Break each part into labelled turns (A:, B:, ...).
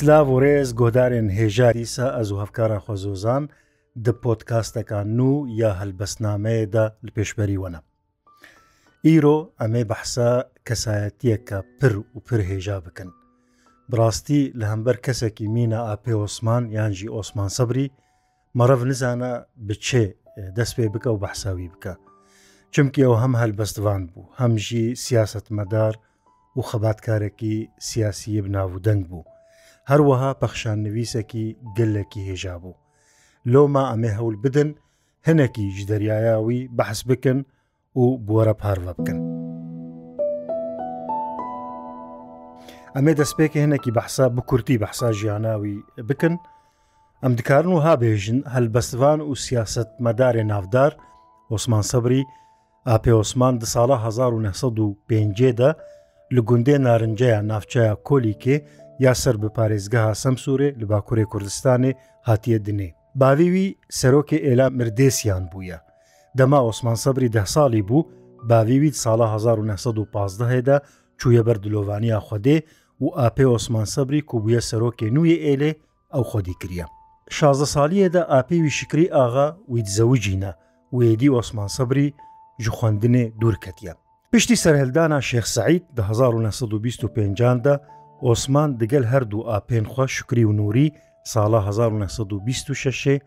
A: سلااو و ڕێز گۆدارێن هێژاریسە ئەز و هەفکاران خۆزۆزان دە پۆتکاستەکان و یا هەلبەستنامەیەدا لە پێشبەریوەە. ئیرۆ ئەمێ بەحسا کەسایەتیەکە پر و پر هێژا بکەن. بڕاستی لە هەمبەر کەسێکی مینە ئاپێ ئۆسمان یانجی ئۆسمان سەبری مەرەڤ نزانە بچێ دەست پێ بکە و بەحساوی بکە. چمکی ئەو هەم هەلبەستوان بوو هەمژی سیاست مەدار و خەباتکارێکی سیاسی بناو دەنگ بوو. هەروەها پەخشان نوویسێکی گەلێکی هێژا بوو لۆما ئەمێ هەول بدن هەنێکیش دەریایاوی بەحس بکن و بوەرە پارڤە بکن ئەمێ دەستپێکی هەنێکی بەحسا بکورتی بەحسا ژیانناوی بکن ئەم دکارن و هابێژن هەلبەستوان و سیاست مەدارێ نافدار ئۆسمان سەبری ئاپێ ئۆسمان دە ساڵە 1950دا لە گوندێ نارنجەیە نافچایە کۆلیکێ یاسەر بە پارێزگەها سەمسوورێ لە باکوورێ کوردستانێ هاتیە دنێ باویوی سەرۆکی ئێلا مردێسیان بووە دەما ئۆسمان سەبری ده ساڵی بوو باویویت ساڵە 1915 هێدا چوویە بەردلۆوانیا خودێ و ئاپی ئۆسمان سەبری کوبووە سەرۆکی نوێ ئێلێ ئەو خۆدی کریە شازە ساڵیەدا ئاپیوی شکری ئاغا ویت زەوجینە وێدی ئۆسمان سەبری ji خوێندنێ دوورکەتە پشتی سەرهێلدانە شێخسعید 1925دا ئۆسمان دگەل هەردوو ئاپێنخوا شکری و نووری ساڵە 1926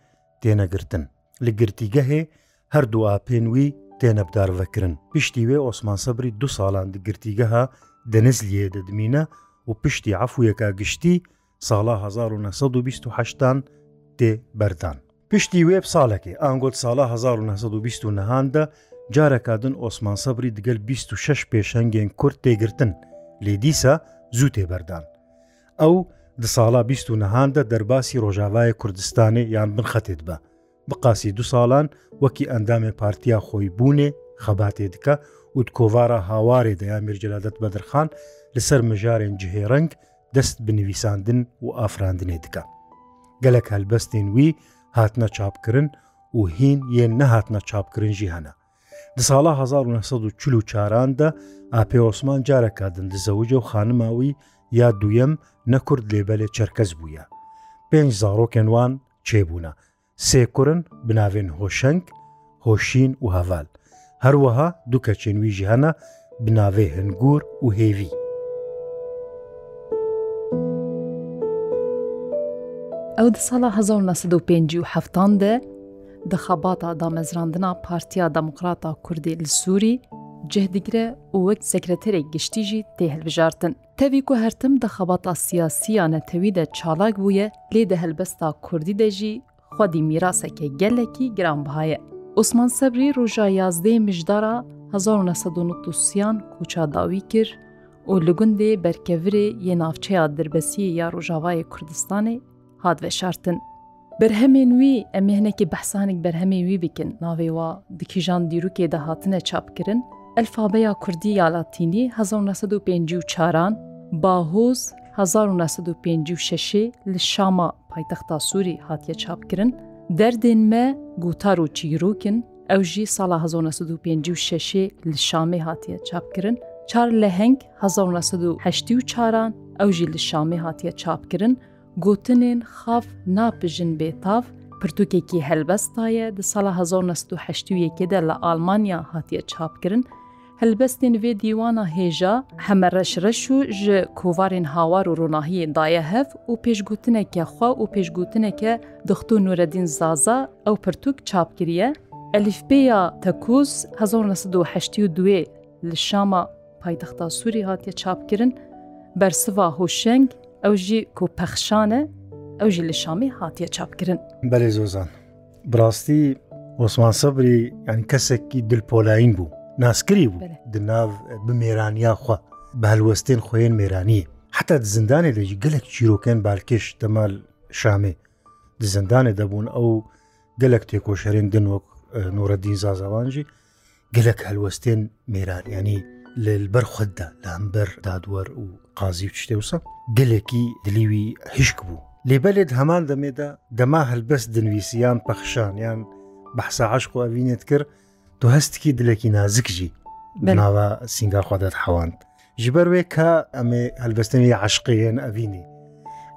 A: تێنەگرتن لە گرتیگەهێ هەردوو ئاپێنوی تێنەبدارڤەکردن پشتی وێ ئۆسمان سەبری دو ساڵان دگرتیگەها دەنزلیێ دەدمینە و پشتی عفوویەکە گشتی ساڵە 1920 تێ بەردان پشتی وێب ساڵێکی ئانگۆت ساڵە 1920 نەهاندا جارەکدن ئۆسمان سەبری دگەل 26 پێشەنگێن کورد تێگرتن لێ دیسە زوو تێبەردان ئەو دە ساڵا بیست و نەهاندە دەرباسی ڕۆژاوایە کوردستانی یان بنخەتێت بە بقاسی دو ساڵان وەکی ئەندامێ پارتیا خۆی بوونێ خەباتێ دکە و کۆوارە هاوارێ دەیان میرجلادت بەدرخان لەسەر مژارێن جهێرەنگ دەست بنویساندن و ئافراندنێ دکە گەلک هەلبەستین وی هاتنە چاپکردن و هین یەن نەهاتنە چاپکردنجی هەنا دە ساڵە 1940دا ئاپێوەسمان جارەکە دندزەوجە و خانماوی یا دووەم نەکرد لێبەلێ چەرکەس بووە. پێنج زارۆکێنوان چێبوونە، سێکورن بناوێن هۆشنگ، هۆشین و هەڤال. هەروەها دووکە چێنویژی هەنە بناوێ هەنگور و هێوی. ئەو
B: دە ساڵە 1950 دە dixebata damezrandina Partiya Demokrata Kurdî li Sûrî, cehdigire û wek sekreterê giştî jî tê hilbijartin. Tevî ku hertim dixebata siyasiya netewî de çalak bûye lê de helbesta Kurdî de jî xwadî mîrasekê gelekî giranbihaye. Osman Sebrî roja yazdê mijdara 1990yan koça dawî kir û li gundê berkevirê yê navçeya dirbesiyê ya Rojavayê Kurdistanê hat veşartin. بەرهەمێن وی ئەمێنێکی بەحسانێک بەرهەمێ وی بکن ناوێوە دکیژان دیروکێ داهاتنە چاپکردن ئەلفابەیە کوردی یالاتینی 1950 باهۆز 1956 لە شامە پایتەختا سووری هاتیە چاپکردن دەردێن مە گوتار و چیرروکن ئەو ژی ساڵە 1956 لە شامێ هاتیە چاپکردن چار لە هەنگ 1970 چاران ئەو ژی لە شامێ هاتیە چاپکردن و gotinên xaf napijin bêtav, pirtûkekî helbestaye di sala 1970 de li Almanya hatiye çapkirin, helbestên vê dîwana hêja heme reşreş û ji kovarên hawar û ronahiyê daye hev û pêşgotineke xwa û pêşgotineke dixtu Nuredîn Zaza ew pirtûk çapkiriye, Elîfbêya tekûz 1970 li şama paytexta Sûî hatiye çapkirin, bersiva hoşeng ئەو ژی کۆپەخشانە ئەو ژی لە شامی هاتیە چاپکردن بەێ
A: زۆزان بڕاستی ئۆسمان سەبری یان کەسێکی دلپۆلاین بوو ناسکری بوو دناو بمێرانیاخوا بە هەلوەستێن خۆیان مێرانیە حتا زندانێ لەژی گەلک چیرۆکەن بالکش دەمال شامێ زندانێ دەبوون ئەو گەلک تێکۆشەرێن دنوەک نۆرەدین زازاوانجی گەلک هەلوەستێن مێرانیانی لەبەر خوددا لەمبەر دادوەر و قازی و شتێوسە گلێکی دلیوی هشک بوو لێبەلێت هەمان دەمێدا دەما هەلبەست دنویسیان پەخشانیان بەحسا عشق و ئەوینێت کرد تو هەستکی دلێکی نازکژی بناوە سنگارخوادەت حەواند ژبەر وێ کە ئەمێ هەلبەستنی عشقیان ئەڤینی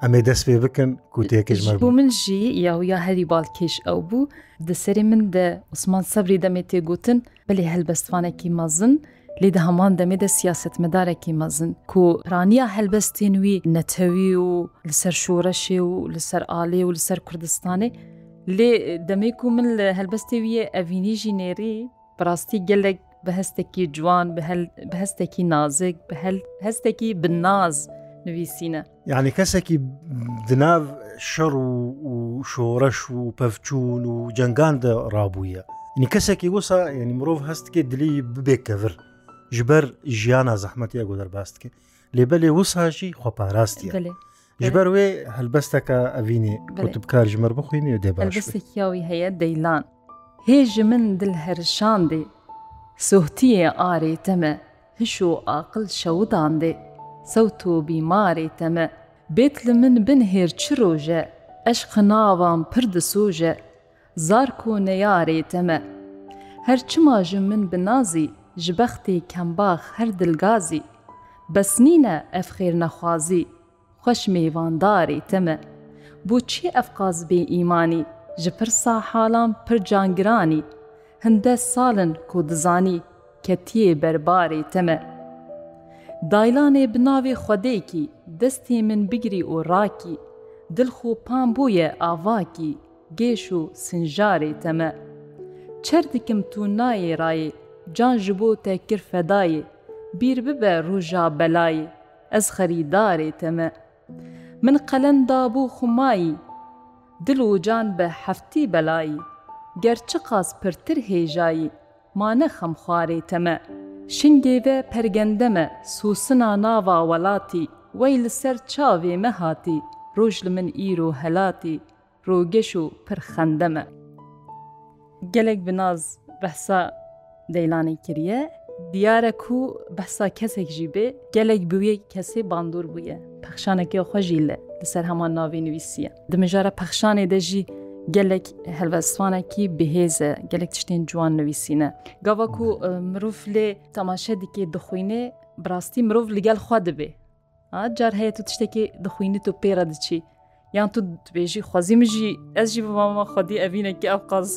A: ئەمێ دەست پێ بکەن کوتێکش
B: بوو من ژی یاویا هەری باڵکێش ئەو بوو دەسەری من دە عوسمان سەبری دەمێ تێگوتن بەێ هەلبەستوانێکی مەزن لێدە هەمان دەمێدە سیاستمەدارێکی مەزن کو ڕانیا هەلبەستین وی نەتەوی و لەسەر شوورەشێ و لەسەر ئالێ و لەسەر کوردستانی لێ دەمێک و من لە هەلبەستی ویە ئەڤینی ژینێری بڕاستی گەلێک بە هەستێکی جوان بە هەستێکی نازێک بە هەستێکی بناز نوویسینە
A: یعنی کەسێکی دناو شەڕ و شۆڕەش و پەفچون و جنگان دە ڕابوویە نی کەسێکی وەسا ینی مرۆڤ هەستکێ دلی ببێ کەڤر ji ber jiyana zehmetiya guder bastkê lêbelê wisa jî xwaparastî ji ber wê helbesteka evînê kutubkar ji mer bixwînê
B: dê başkiyaî heye deylan hêj ji min dil herşandê sohtiye arê te me hiş û aqil şewdan dê sewt û bîmarê te me bêt li min bin hêr çi roje eş xinavan pir di soje zar ku neyarê te me her çima ji min binazî ji bextê kembax her dilgazî, Besnîne ev xêrnexwazî, xweş mêvandarê te me. Boçî ev qaz bê îmanî, ji pirsa halan pir cangiranî, hinde salin ku dizanî, ketiyê berbarê te me. Daylanê bi navê xwedekî, destê min bigirî û rakî, dilxû pambûye avakî, gêş û sinjarê te me. Çer dikim tu nayê rayê can ji bo te kir fedayê bîr bibe rûja belayê ez xerîdarê te me min qelenda bû xumayî dil û can be heftî belayî ger çi qas pirtir hêjayî mane xemxwarê te me şingê ve pergende me sûsina nava welatî wey li ser çavê me hatî roj li min îro helatî rûgeş û pir xende me gelek bi naz behsa دەیلانی کریە دیارە کو بەسا کەسێکژی بێ gelek بویە کەسێ bandور bûye پەخشانەکە xweجی لە لەسەر هەمان navê نوویسیە دمژارە پەخشانê de jî gelek helvestvanekî bihêze gelek tiştên ciwan nivîsîne gava ku mirov lê temaşe dikê dixwînê birastî mirov li gel xwa dibê car heye tu tiştekî dixwînî tu pêra diçî yan tu dibêjî xwazî min jî ez jî mama xwedî evînekî ev qaz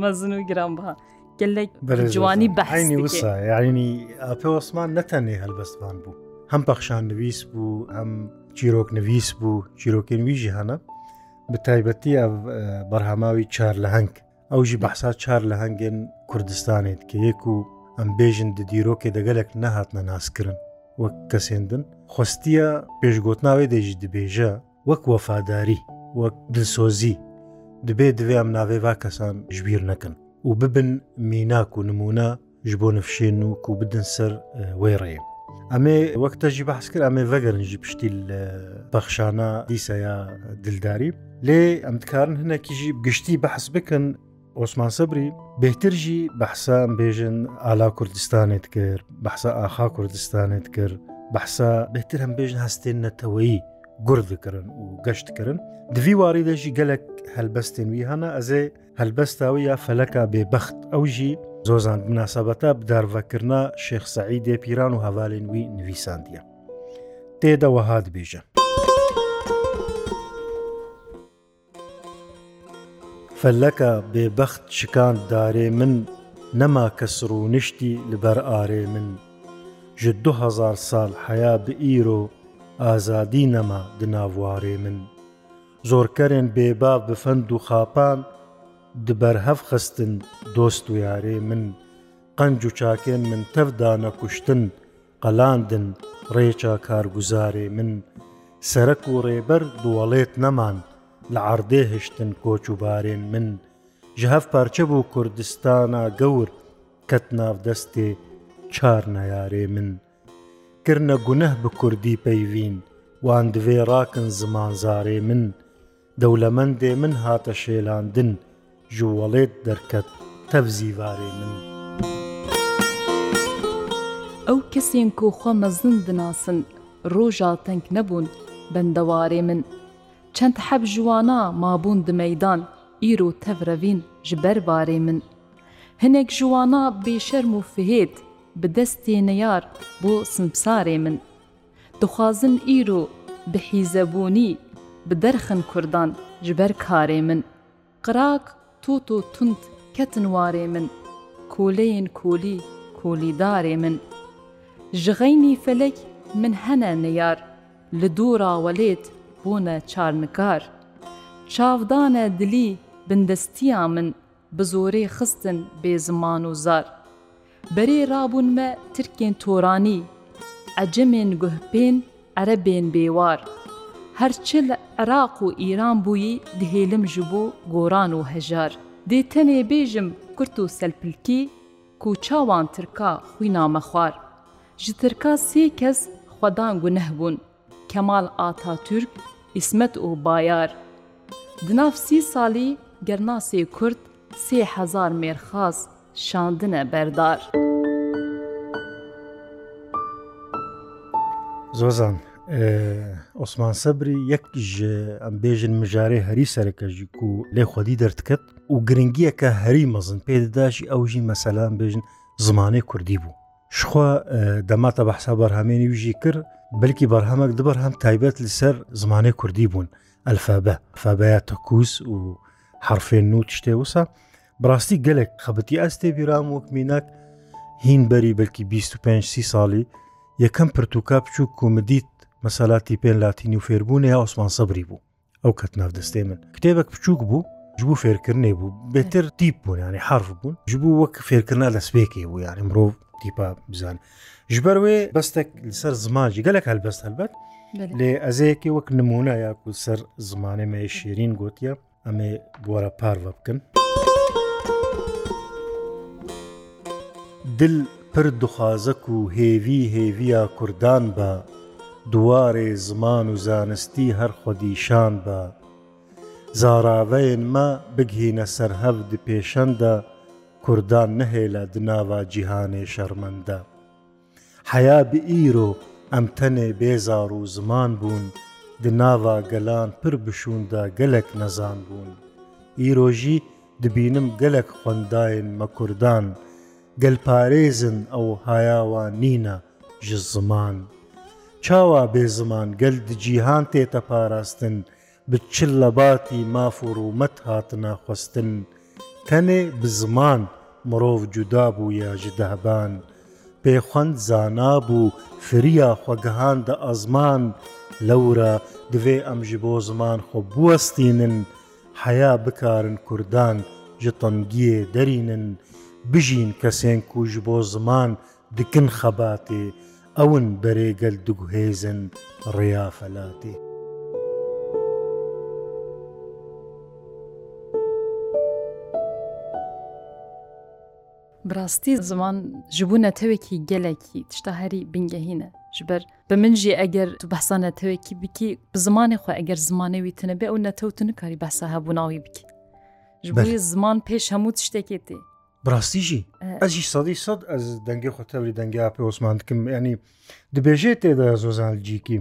B: mezin û giran biha گەلێک
A: جوانی بەعینی وسە یاعنی ئاپێ وەسمان نەتەنێ هەلبەستمان بوو هەم پەخشان نوویست بوو ئەم چیرۆک نوویست بوو چیرۆکین ویژی هەنە بە تایبەتی بەرهەماوی چار لە هەنگ ئەوژی بەحسا چار لە هەنگێن کوردستانێت کە یەک و ئەم بێژن دیرۆکێ دەگەلێک نەهاتنە ناسکردن وەک کەسێندن خستیە پێشگوتناوی دەژی دبێژە وەک وەفاداری وەک دلسۆزی دبێ دوێ ئەم ناوێ وا کەسان ژبیر نەکەن و ببن میناک و نمونە ji بۆ نفشێن و کو بدن سەر وێڕێ. ئەمێ وەکتەژی بەحس کرد ئەمێ ڤگەرنجی پشتی لە بەخشانە دیسەیە دلداری لێ ئەمتکارن هەنێکیژی گشتی بەحس بکەن ئۆسمان سەبری بهترژی بەحسا بێژن ئالا کوردستانێت کرد بەحسا ئاخا کوردستانێت کرد بەحسا بهتر هەم بێژن هەستێن نەتەوەی گردکردن و گەشتکردن دوی واری دەژی گەلک هەلبەستێن وی هەنا ئەزێ هەلبەستاوە یا فەلەکە بێبەخت ئەوژی زۆزان بناسەبەتە بدارڤەکردنا شێخسەعی دێپیران و هەوالێنوی نویساندیە تێدەوە هاات بێژە فەلەکە بێبەخت شکان دارێ من نەما کە سڕ و نیشتی لەبەر ئارێ من ji دوهزار سال حیا bi îro azadî nema di navwarê min. Zorkerên bêbav bi fend û xapan دبەرهەف خستن دۆست و یارێ من قەنج و چاکێن من تەفدانە کوشتن قەلاندن ڕێچا کارگوزارێ من سەرک و ڕێبەر دووەڵێت نەمان لە عردێ هشتن کۆچ و بارێن من ji hev parçe bû Kurdistana gewr ket nav destê çar neyarê min. Kirne guneh bi Kurdî peyvîn, wan divê rakin zimanzarê min, dewlemendê min hate şêlandin, ژووەڵێت دەرکەت تەفزیوارێ من.
B: ئەو کەسێن کۆخوا مەزن دناسن ڕۆژا تەنگ نەبوون بەندەوارێ من. چەند حەب ژوانە مابوون دمەدان ئیر و تەڤرەڤین ji بەربارێ من. hinek jiwana bêşerm û fihêd bi destê neyar bo simsarê min. Dixwazin îro bi hîzebûnî bi derxin Kurdan ji ber karê min. Qiraq تۆت و تند کەتنوارێ من کۆلەیەن کۆلی کۆلیدارێ من ژغەینی فەلەک من هەنە نەیار لە دووراوەلێت بۆنە چارنکار چاودانە دلی بندستیا من بزۆرێ خستن بێ زمان و زار بەرێ رابوونمە ترکێن تۆرانی ئەجمێن گوهپێن عەرەبێن بێوار. هەرچە لە عێراق و ئیران بووی دهێلم ji بۆ گۆران و هەژار دێتەنێ بێژم کورت و سەلپلکی کو چاوان ترکا خوی نامەخوار ji ترکا سê kes xwedan guneh bûn Kemal Atatürk, İsmet û Bayar Dinav sî salî gerna sê Kurd sê hezar mêrxas şandine berdar.
A: Zozan ئۆسمان سەبری یەکیش ئەم بێژن مژارەی هەری سەرەکەژی و لێ خودی دەردکرد و گرنگیە کە هەری مەزن پێدەداشی ئەوژی مەسەلام بێژن زمانەی کوردی بوو شخوا دەماتە بەحسا بەرهامێنی وژی کرد بلکی بەرهەمەک دبەر هەم تایبەت لەسەر زمانەی کوردی بوون ئەلفابە فابەیە تەکوس و حرفێن و تشتێ وسە بڕاستی گەلێک خەبەتی ئەستێ بیرام وەک میناک هین بەری بلکی 25 سی ساڵی یەکەم پرتوکا بچوو کومدیت مەسالاتی پێن لاتینی و فێربوونی یا ئۆسمان سەبری بوو ئەو کەت ناودەستێ من کتێبک بچووک بوو ژبوو فێرکردنێ بوو بێتر تیپ بوون ینی حرف بوون ژبوو وەک فێرکردنا لە سبێکی بوو یاری مرۆڤ تیپا بزان ژبەروێ بەستێک سەر زماجی گەلک هەلبەست هەلبەت لێ ئەزەیەکی وەک نمونە یاکو سەر زمانێ مێ شیرین گوتیە ئەمێ بوارە پارڤە بکەن دل پر دخوازەک و هێوی هێویە کوردان بە دوارێ زمان و زانستی هەر خۆدیشان بە زاراوەیەن مە بگهینە سەر هەفت پێشەندە کوردان نەهێ لە دناوا جیهانێ شەرمەندە حیا بئیرۆ ئەم تەنێ بێزار و زمان بوون دناوا گەلان پر بشووندا گەلک نەزان بوون ئیرۆژی دبینم گەلک خونداین مەکوردان گەلپارێزن ئەو هایاوان نینە ژ زمان. چاوا بێزمان گەلد جیهان تێتە پاراستن بچل لە باتی مافور و مەت هاتناخواستن تەنێ بزمان مرۆڤ جودا بوو یا ژدەبان پێخوند زانا بوو فریا خۆگەهان دە ئەزمان لەورە دوێ ئەم ji بۆ زمان خۆ بوەستینن حیا بکارن کوردان ji تەنگیێ دەرینن بژین کەسێن کوژ بۆ زمان دکن خەباتێ ئەون بەرێگەل دوگوهێزن ڕیافەلاتی.
B: براستی زمان جبوونە تەوێکی گەلێکی تشتا هەری بنگەهینە ژبەر بە منجی ئەگەر تو بەسانە تەوێکی بکی بزمانی خۆ ئەگەر زمانەوی تنە بێ ئەو نەتەوتن کاری بەسە هەبوو ناوی بکە ژبووی زمان پێش هەموو شتێکێتی ڕاستیژی
A: ئەزی سەدی سەد ئەس دەنگی خۆتەوری دەنگیا پێ عوسمان دکم ینی دەبێژێت تێدا زۆزانجییکی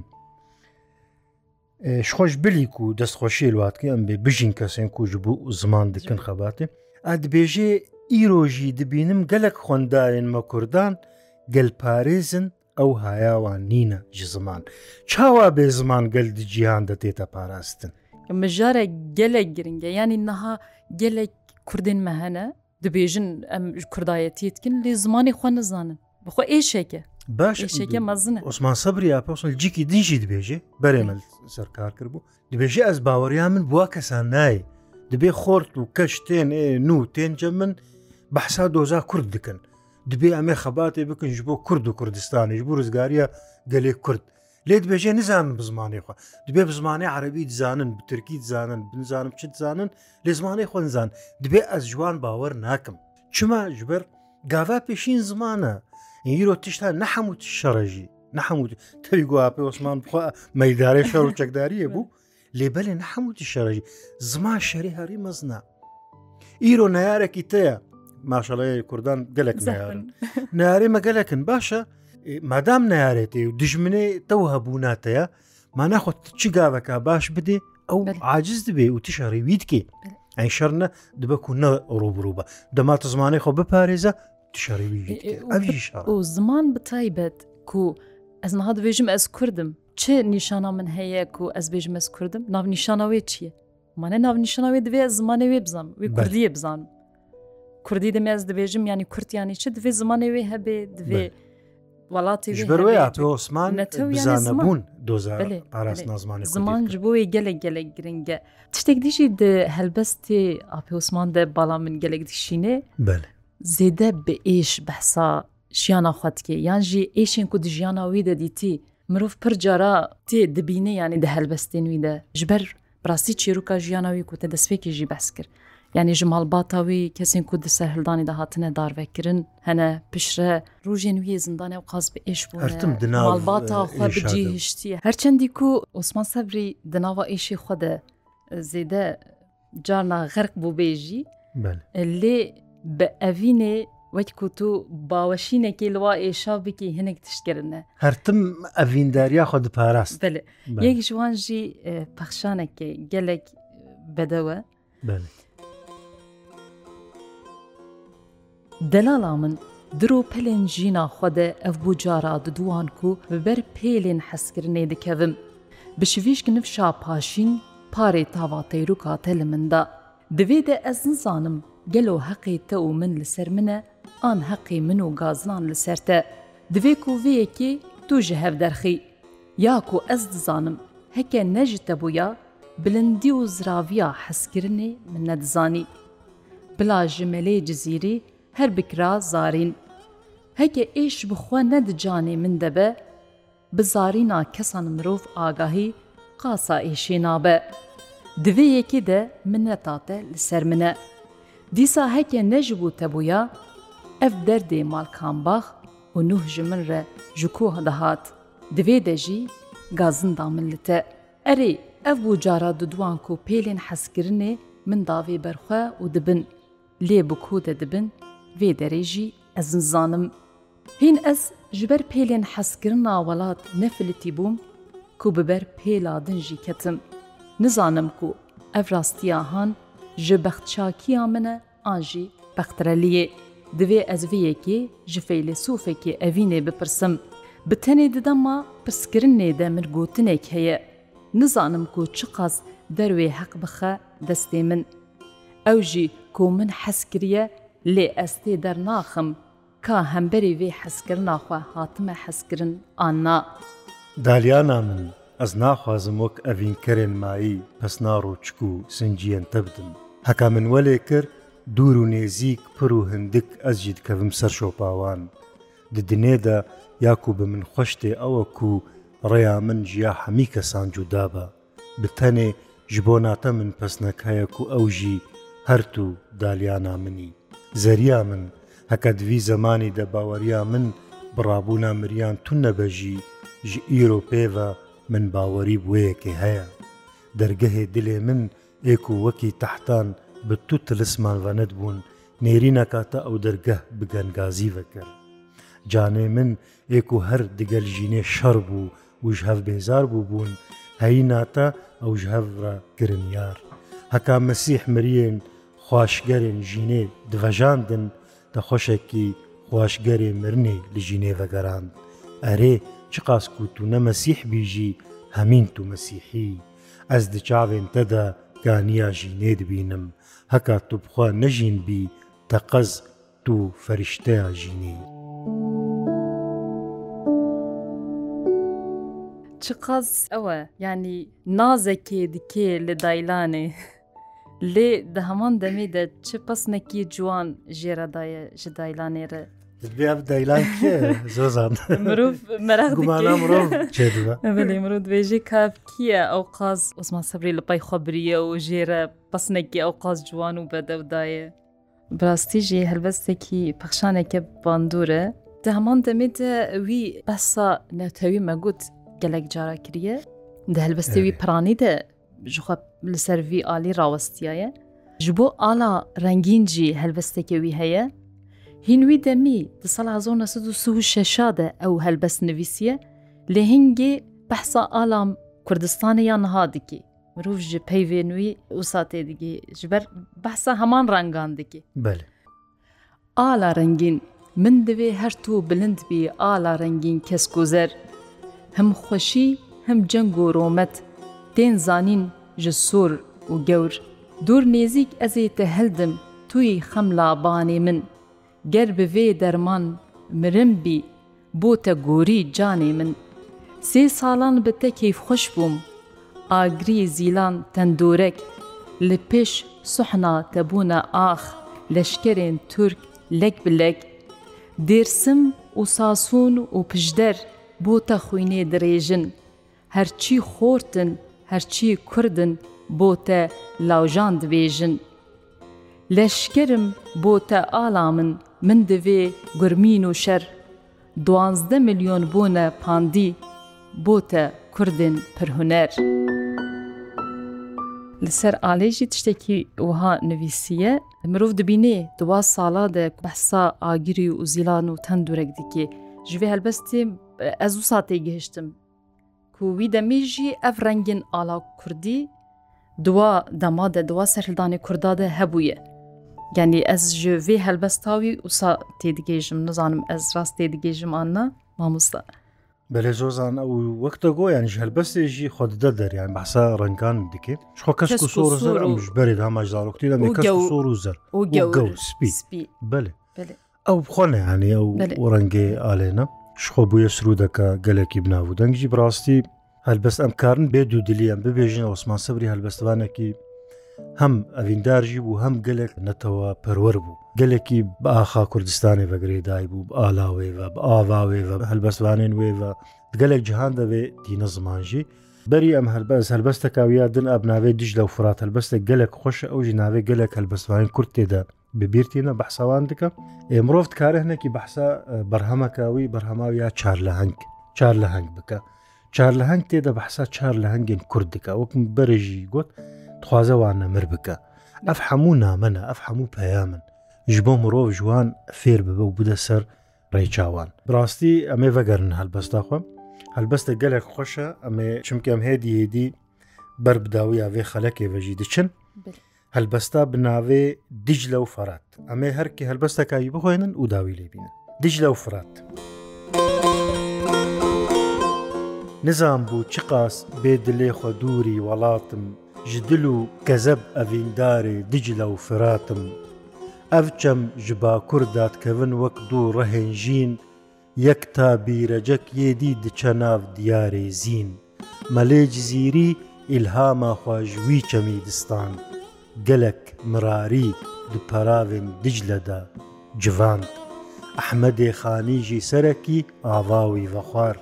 A: شخۆش بلیک و دەستخۆشی لواتکە ئەم بێ بژین کەسێن کوژ بوو زمان دکن خەباتێ ئەدبێژێ ئیرۆژی دبینم گەلک خۆندارێنمە کوردان گەلپارێزن ئەو هایاوان نینە ژ زمان چاوا بێ زمان گەل دجییان دەتێتە پاراستن
B: مژارە گەلە گرنگە ینی نەها گەلێک کوردین مەهەنە dibêjin em kurdayetiyetkin lê zimanê xwa
A: nizanin bixwe êşeke baş êşeke mezin Osman sebri ya personel cikî din jî dibêje berê me serkar kir bû dibêje ez baweriya min buwa kesan nayê dibê xort û keş tên ê nû tênce min behsa doza kurd dikin dibê em ê xebatê bikin ji bo Kurd û Kurdistanê ji bo rizgariya gelê Kurd لێت بێژێ نزانن بزمانی خۆ دبێ بزمانی عربی دزانن بترکی زانن بنزانم چ زانن لێ زمانی خۆنزان دبێ ئەس جوان باوەڕ ناکەم چما ژبەر گاوا پێشین زمانە هیرۆ تشتا نەحەموت شەڕژی نەحەموت تەوی گواپی عسمان بخوا مەدارەی شەڕ و چەکداریە بوو لێبەلێ نەحەموتی شەڕژی زمان شەری هەری مەزنا ئیرۆ نارێکی تەیە ماشەڵەیە کوردان گەلک نارن نارێمە گەلەکن باشە مادام نارێتێ و دژمنێ تەو هەبوو ناتەیە ما ناخۆت چی گاوەکە باش بدێ ئەو عاجز دبێ و تیشەڕی ویتکێ ئەی شەرنە دبک و نە ڕوبرووبە دەماتە زمانەی خۆ بپارێزە تیشەڕی
B: زمان بتایبەت کو ئەس نها دەبێژم ئەس کوردم چه نیشانە من هەیە و ئەس بێژم ئەس کوردم ناو نیشانەوەی چییە؟ مانە ناو نیشانەوەی دەبێ زمانە وێ بزانم وی کوردیە بزانم کوردی دەمێ ئەس دەبێژم ینی کورتیانی چ دەبێ زمانە وێ هەبێ دەبێ. وڵاتی بەرەیە تۆسمان نەتەویزانە بوون دۆزار ئاراست نازمانی زمانج بۆی gelek gelek گرنگە tiştek dişî di helbestê apê Osman de bala min gelek dişîne zêde bi êş behsa jiyana xwedike yan jî êşên ku di jiyana wî de dîtî mirov pir cara tê dibîne yanî di helbestên wî de ji ber rastî çîrûka jiyana wî ku te destpêkî jî bes kir یعنی ji malbataî kesên ku di ser hildanî de hatine darvekirin hene pişre rojên wiyê zindane qas bi êş bû malbata xwe bicî hiştiye herçendî ku Osman Sebrî di nava êşê xwe de zêde carna xerq bû bêjî lê bi evînê wek ku tu baweşînekê li wa êşa bikî hinek tişkerine
A: her tim
B: evîndariya xwe diparast yek ji wan jî pexşanekê gelek bedewe دەلاڵا من درۆ پەلێن ژینا خودە ئەف بوو جارا ددووان و بەبەر پێلێن حەسکردنێ دکەوم. بشویشک نفشا پاشین پارێ تاواتەیرو کاتە لە مندا. دەوێدە ئەز نزانم گەلۆ حەقی تە و من لەسەر منە ئان حەقی من و گازان لەسەرتە. Divê ku vêyekê tu ji hev derxî. Ya ku ez dizanim heke ne ji te bûya, bilindî û ziraviya hezkirinê min nedizanî. Bila ji melê cizîrî هەر بکرا زارین هەکە ئێش بخوا نەدجانێ من دەبە بزارینا کەسان مرۆڤ ئاگاهی قاسا ئێشێ نابە دوێ یەکێ دە منەتاتە لەسەر منە دیسا هەکە نەژبوو تەبووە ئەف دەردێ مالکانباخ و نوح ji min re ji ku dihat divê de jî gazinda min li te erê ev bû cara duduan ku pêlên hezkirinê min davê berxwe û dibin lê bi ku de dibin vê derê jî ez nizanim. Hîn ez ji ber pêlên heskirina welat nefilitî bûm ku bi ber pêla din jî ketim. Nizanim ku ev rastiya han ji bextçakiya min e an jî bextreliyê. Divê ez viyekê ji feylesûfekê evînê bipirsim. Bi tenê didema pirskirinê de min gotinek heye. Nizanim ku çi qas derwê heq bixe destê min. Ew jî ku min heskiriye لێ ئەستێ دەرناخم کا هەمبەری وێ حەسکردناخوا هاتمە حەسکردن ئانا.
A: دالیانا من ئەس ناخوازم وەک ئەڤینکەرێن مایی پەسناڕ و چکو و سنجیەنتە بدم. هەکا من وەلێ کرد دوور و نێزیک پڕ و هەندک ئەزجی دکەوم سەر شۆپاوان. ددنێدا یاکو بە من خۆشتێ ئەوە کو ڕێیا من ژیا هەمی کەسان جودابە. بتەنێ ji بۆ ناتە من پەسنەکایەک و ئەو ژی هەرت و دالیانا منی. زەریا من هەکە دوی زەمانی دەباوەریا من بڕابوونا مریان تون نەبەژی ژ ئیرۆ پێوە من باوەری بوەیەکی هەیە دەرگەهێ دلێ من ئێک و وەکی تەحتان بە تو تلسمانوانەت بوون نێرینە کاتە ئەو دەرگەه بگەنگازی بەکرد جانێ من ئێک و هەر دگەل ژینێ شەڕ بوو وش هەف بێزار بوو بوون هەی ناتە ئەو ژ هەڤرە گرنیار هەکا مەسیح مریێن خوشگەرێن ژینێ دڤەژاندن دەخۆشێکی خوشگەرێ مرنێ لە ژینێ ڤەگەران ئەرێ چ قاسکووت و نەمەسیح بیژی هەمین تو مەسیحی ئەس دچاوێن تەدا گانیا ژینێ دبینم هەکا تو بخوا نەژین بی تەقەز تو فەریشتەیە ژینی.
B: چ قەز ئەوە ینی نازەکێ دیکێ لە دایلانێ لێ دە هەمان دەمێدە چ پسنەکی جوان ژێرەدایە ji دایلانێرە مرۆڤ دوێژی کاف کییە ئەو قاز عسمان سەبری لە پای خەبریە و ژێرە پسنێکی ئەو قاز جوان و بەدەودایە باستیژی هەلبەستێکی پەخشانێکە باندورە دە هەمان دەمێتە وی بەسا نەوتەوی مەگوت گەلێک جارە کریە دە هەلبەستێوی پرانی دە ژخە li ser vî alî rawestiyaye ji bo ala rengîn jî helbestekê wî heye hîn wî demî di sala şeşa de ew helbest nivîsiye lê hingê behsa alam Kurdistanê yan niha dikî mirov ji peyvên wî wsatê digî ji ber behsa heman rengan dikî Ala rengîn min divê her tu bilind bî ala rengîn kes guzer him xweşî him ceng û romet tên zanîn ji sor û gewr. Dûr nêzik ez ê te hildim, tuyî xemla banê min. Ger bi vê derman mirim bî, بۆ te gorî canê min. Sê salan bi te keyfxweş bûm, Agirî zîlan tendorek, li pêş suhna tebûna ax, leşkerên Türk lek bilek, Dêrsim û sasûn û pijder bû te xwînê dirêjin, herçî xortin هەرچی کوردن بۆتە لاوژان دبێژن. لەشکرم بۆتە ئالامن من دەوێ گرمین و شەر، دوانزدە میلیۆن بوونە پاندی بۆتە کوردن پرهونەر. لەسەر ئالێژی تشتێکی وها نوویسیە مرۆڤ دبینێ دوا ساڵادە بەسا ئاگیری و زیلان و تەندورێک دیکێ ژێ هەلبەستێ ئەزوو ساتێک گەهشتم ku wî demî jî ev rengin ala Kurdî dua dema de dua serhildanê Kurda de hebûye. Genî ez ji vê helbesta wî wisa têdigêjim nizanim ez rast têdigêjim anna mamosta.
A: Belê zozan ew wek de goyan ji helbestê jî xwe de deryan behsa rengan dike. Ji kes ku sor zer em ji berê dama zarokî de kes sor û zer û gew spî belê. Ew xwe ne henî ew rengê alêne. شخۆ بووە سرودەکە گەلێکی بناو دەنگجی بڕاستی هەلبەست ئەمکارن بێ دوو دلیان ببێژین ئۆسمان سەبری هەلبەستوانێکی هەم ئەڤیندارژی بوو هەم گەلێک نەتەوە پەروەەر بوو گەلێکی بە ئاخا کوردستانی بەگرێدای بوو ئالاوێوە بە ئاواوێوە هەلبەستوانێن وێوە گەلێک جیهان دەوێت دینە زمانژی بەری ئەم هەلبەز هەلبەستە کاویادن ئەبناوێت دیش لە فرات هەلبەستە گەلێک خۆشە ئەو ژناوێ گەلێک هەلبەستوانین کورت تێدا ببیرتینە بەحسەوان دکە ئێمرۆڤ کارەهنێکی بەحسا بەرهەمەکاوی بەرهەماوی یا چار لە هەنگ چار لە هەنگ بکە چار لە هەنگ تێدە بەحسا چار لە هەنگێن کورد دکە وەکم بەرەژی گوت خوازەوان نەمر بکە ئەف هەموو نامەنە ئەف هەموو پەیامن ژ بۆ مرۆڤ جوان فێر ببە و بدە سەر ڕێچاوان ڕاستی ئەمێ بەگەرن هەلبەستاخۆم هەلبەستە گەلێک خۆشە ئەمێ چمکەم هێدی هێدی بربداوی یاێ خەلەکێ بەژی دچن هەلبەستا بناوێ دیج لەو فەرات ئەمێ هەرکی هەلبەستەکایی بخۆێنن و داوی لێبینن دیج لەو فرات. نزان بوو چ قاس بێ دلێ خۆ دووری وڵاتم ji dil û kezeb evîndarê dicle û firatim Ev çem ji bakur dadkevin wek dû rehên jîn yek ta bîrecek yêdî diçe nav diyarê zîn Melê cizîrî ilhama xwa ji wî çemî distan. gelek mirarî di peravên Dicle de civand. Ehmedê xanî jî serekî avawî vexwar.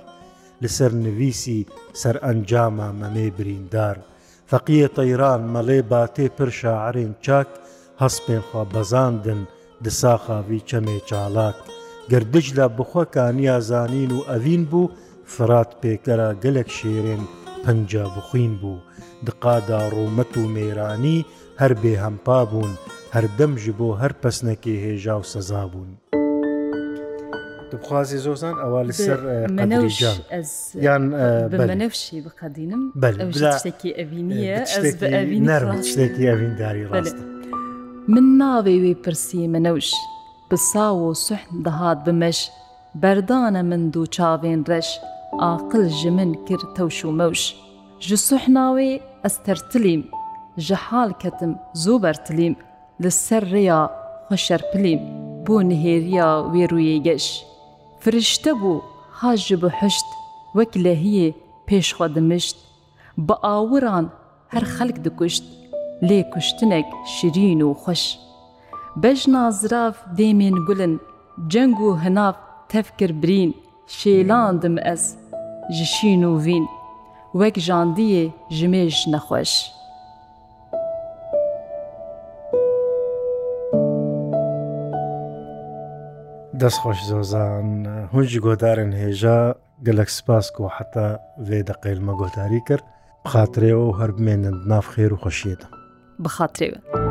A: Li ser nivîsî ser encama memê birîndar. Feqiye Teyran melê batê pir şaerên çak hespên xwa bezandin di saxavî çemê çalak. Girdij le bixwekaniya zanîn û evîn bû, فرات پێکەرە گەلک شێرێن پەنجە بخوین بوو دقادا ڕوومەت و مێرانی هەر بێ هەمپا بوون هەردەم ژ بۆ هەر پسنەکی هێژا و سەزا بوون. دبخوازی زۆزان ئەوە لەسەر یان بەنەفشی بقدینم شتێکی ئەوینە نەرم شتێکی ئەوینداری ڕاستە.
B: من ناوێ وێ پرسی منەوش بسا و سوحن دەهات بمەش بەردانە من دوو چاوێن ڕەش ئاقل ji min kir tewş û mewş. Ji suhnawê ez tertilîm, ji hal ketim zû bertilîm, li ser rêya xweşerpilîm, bo nihêriya wêrûyê geş. Firişte bû ha ji bi hişt wek lehiyê pêşxwa dimişt, Bi awiran her xelk dikuşt, lê kuştinek şirîn û xweş. Bejna zirav dêmên gulin, ceng û hinav tevkir birîn, şêlandim ez ji şîn û vîn, wek jandiyê ji mêj nexweş.
A: دەستخۆش زۆزان هون ji گۆدارن هێژا gelek spas ku heta vê de qêlma gotarî kir, xatirê ew her bimênin nav xêr û xweşiyê de.
B: Bixatirê.